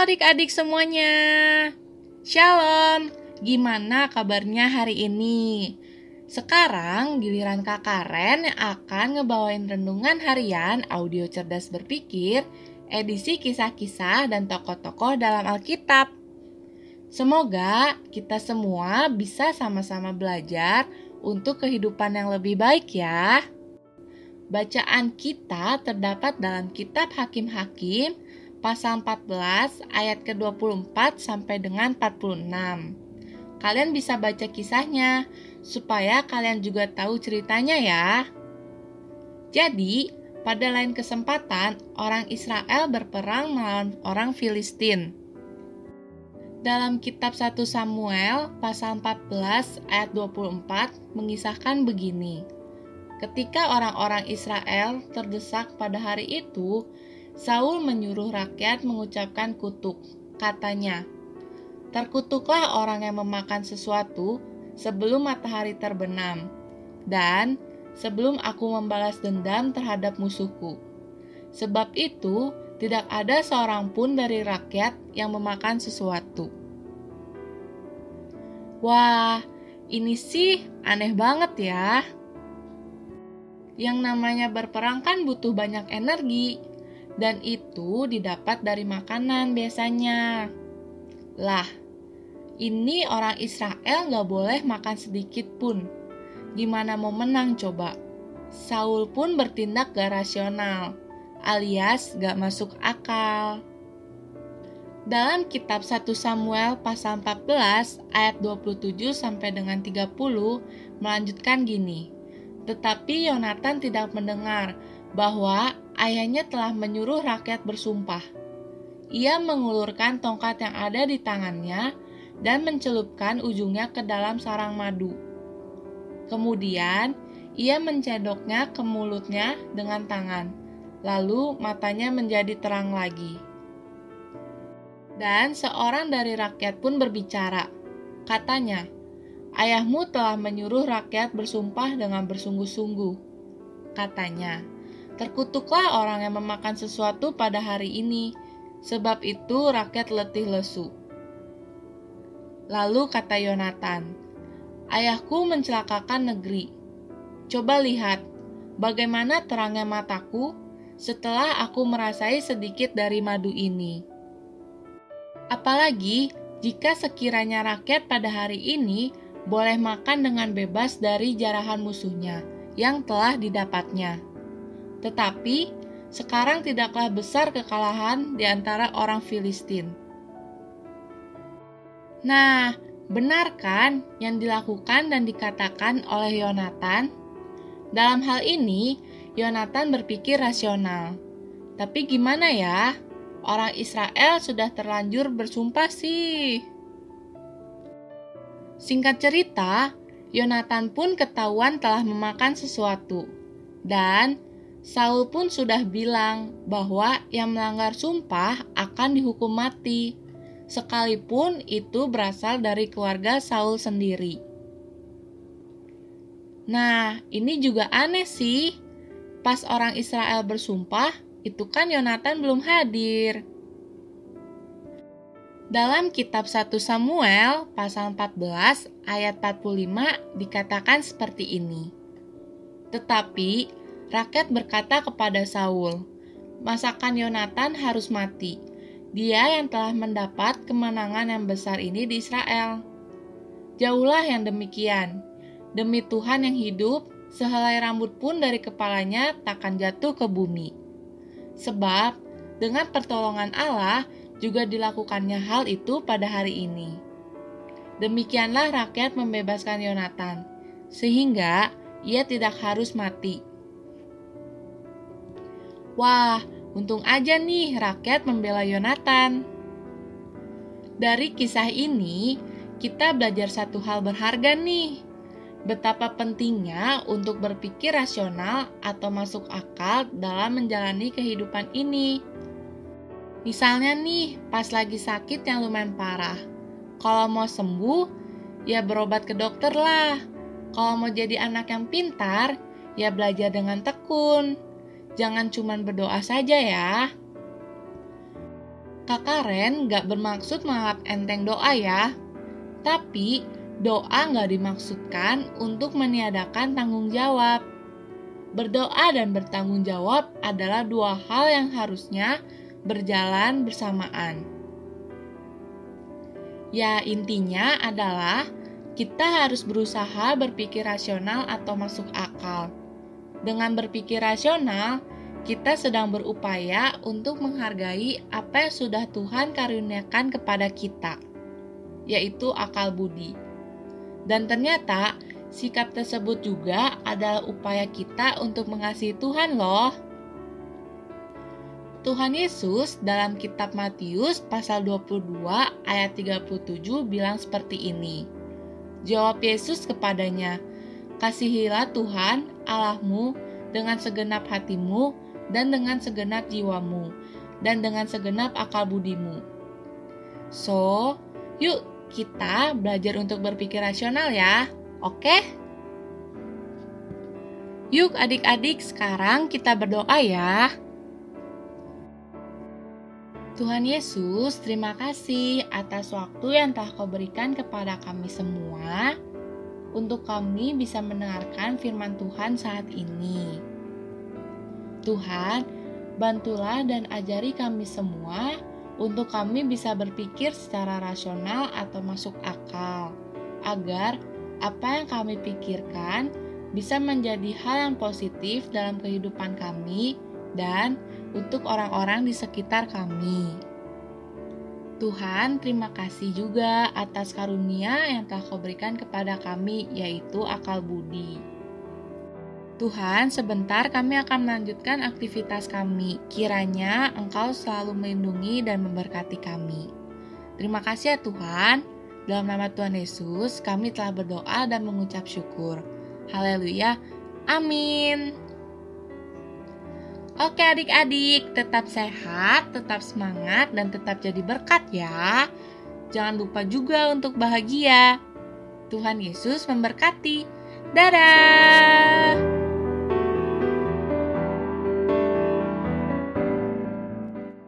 adik-adik semuanya. Shalom. Gimana kabarnya hari ini? Sekarang giliran Kak Karen yang akan ngebawain renungan harian audio cerdas berpikir, edisi kisah-kisah dan tokoh-tokoh dalam Alkitab. Semoga kita semua bisa sama-sama belajar untuk kehidupan yang lebih baik ya. Bacaan kita terdapat dalam kitab Hakim-Hakim pasal 14 ayat ke-24 sampai dengan 46. Kalian bisa baca kisahnya supaya kalian juga tahu ceritanya ya. Jadi, pada lain kesempatan orang Israel berperang melawan orang Filistin. Dalam kitab 1 Samuel pasal 14 ayat 24 mengisahkan begini. Ketika orang-orang Israel terdesak pada hari itu, Saul menyuruh rakyat mengucapkan kutuk. Katanya, "Terkutuklah orang yang memakan sesuatu sebelum matahari terbenam, dan sebelum aku membalas dendam terhadap musuhku. Sebab itu, tidak ada seorang pun dari rakyat yang memakan sesuatu." Wah, ini sih aneh banget ya. Yang namanya berperang kan butuh banyak energi, dan itu didapat dari makanan biasanya. Lah, ini orang Israel gak boleh makan sedikit pun. Gimana mau menang coba? Saul pun bertindak gak rasional, alias gak masuk akal. Dalam kitab 1 Samuel pasal 14 ayat 27 sampai dengan 30 melanjutkan gini. Tetapi Yonatan tidak mendengar bahwa ayahnya telah menyuruh rakyat bersumpah. Ia mengulurkan tongkat yang ada di tangannya dan mencelupkan ujungnya ke dalam sarang madu. Kemudian, ia mencedoknya ke mulutnya dengan tangan, lalu matanya menjadi terang lagi. Dan seorang dari rakyat pun berbicara. Katanya, Ayahmu telah menyuruh rakyat bersumpah dengan bersungguh-sungguh. Katanya, terkutuklah orang yang memakan sesuatu pada hari ini, sebab itu rakyat letih lesu. Lalu kata Yonatan, Ayahku mencelakakan negeri. Coba lihat, bagaimana terangnya mataku setelah aku merasai sedikit dari madu ini. Apalagi jika sekiranya rakyat pada hari ini boleh makan dengan bebas dari jarahan musuhnya yang telah didapatnya. Tetapi sekarang tidaklah besar kekalahan di antara orang Filistin. Nah, benar kan yang dilakukan dan dikatakan oleh Yonatan? Dalam hal ini, Yonatan berpikir rasional. Tapi gimana ya? Orang Israel sudah terlanjur bersumpah sih. Singkat cerita, Yonatan pun ketahuan telah memakan sesuatu. Dan Saul pun sudah bilang bahwa yang melanggar sumpah akan dihukum mati, sekalipun itu berasal dari keluarga Saul sendiri. Nah, ini juga aneh sih. Pas orang Israel bersumpah, itu kan Yonatan belum hadir. Dalam kitab 1 Samuel pasal 14 ayat 45 dikatakan seperti ini. Tetapi rakyat berkata kepada Saul, "Masakan Yonatan harus mati. Dia yang telah mendapat kemenangan yang besar ini di Israel." Jauhlah yang demikian. Demi Tuhan yang hidup, sehelai rambut pun dari kepalanya takkan jatuh ke bumi. Sebab dengan pertolongan Allah, juga dilakukannya hal itu pada hari ini. Demikianlah rakyat membebaskan Yonatan, sehingga ia tidak harus mati. Wah, untung aja nih rakyat membela Yonatan. Dari kisah ini, kita belajar satu hal berharga nih. Betapa pentingnya untuk berpikir rasional atau masuk akal dalam menjalani kehidupan ini Misalnya nih, pas lagi sakit yang lumayan parah. Kalau mau sembuh, ya berobat ke dokter lah. Kalau mau jadi anak yang pintar, ya belajar dengan tekun. Jangan cuma berdoa saja ya. Kakak Ren gak bermaksud menganggap enteng doa ya. Tapi doa gak dimaksudkan untuk meniadakan tanggung jawab. Berdoa dan bertanggung jawab adalah dua hal yang harusnya berjalan bersamaan. Ya, intinya adalah kita harus berusaha berpikir rasional atau masuk akal. Dengan berpikir rasional, kita sedang berupaya untuk menghargai apa yang sudah Tuhan karuniakan kepada kita, yaitu akal budi. Dan ternyata, sikap tersebut juga adalah upaya kita untuk mengasihi Tuhan loh. Tuhan Yesus dalam kitab Matius pasal 22 ayat 37 bilang seperti ini. Jawab Yesus kepadanya, Kasihilah Tuhan Allahmu dengan segenap hatimu dan dengan segenap jiwamu dan dengan segenap akal budimu. So, yuk kita belajar untuk berpikir rasional ya. Oke? Yuk adik-adik sekarang kita berdoa ya. Tuhan Yesus, terima kasih atas waktu yang telah kau berikan kepada kami semua untuk kami bisa mendengarkan firman Tuhan saat ini. Tuhan, bantulah dan ajari kami semua untuk kami bisa berpikir secara rasional atau masuk akal, agar apa yang kami pikirkan bisa menjadi hal yang positif dalam kehidupan kami dan untuk orang-orang di sekitar kami. Tuhan, terima kasih juga atas karunia yang telah kau berikan kepada kami, yaitu akal budi. Tuhan, sebentar kami akan melanjutkan aktivitas kami. Kiranya Engkau selalu melindungi dan memberkati kami. Terima kasih ya Tuhan. Dalam nama Tuhan Yesus, kami telah berdoa dan mengucap syukur. Haleluya. Amin. Oke adik-adik, tetap sehat, tetap semangat, dan tetap jadi berkat ya. Jangan lupa juga untuk bahagia. Tuhan Yesus memberkati. Dadah!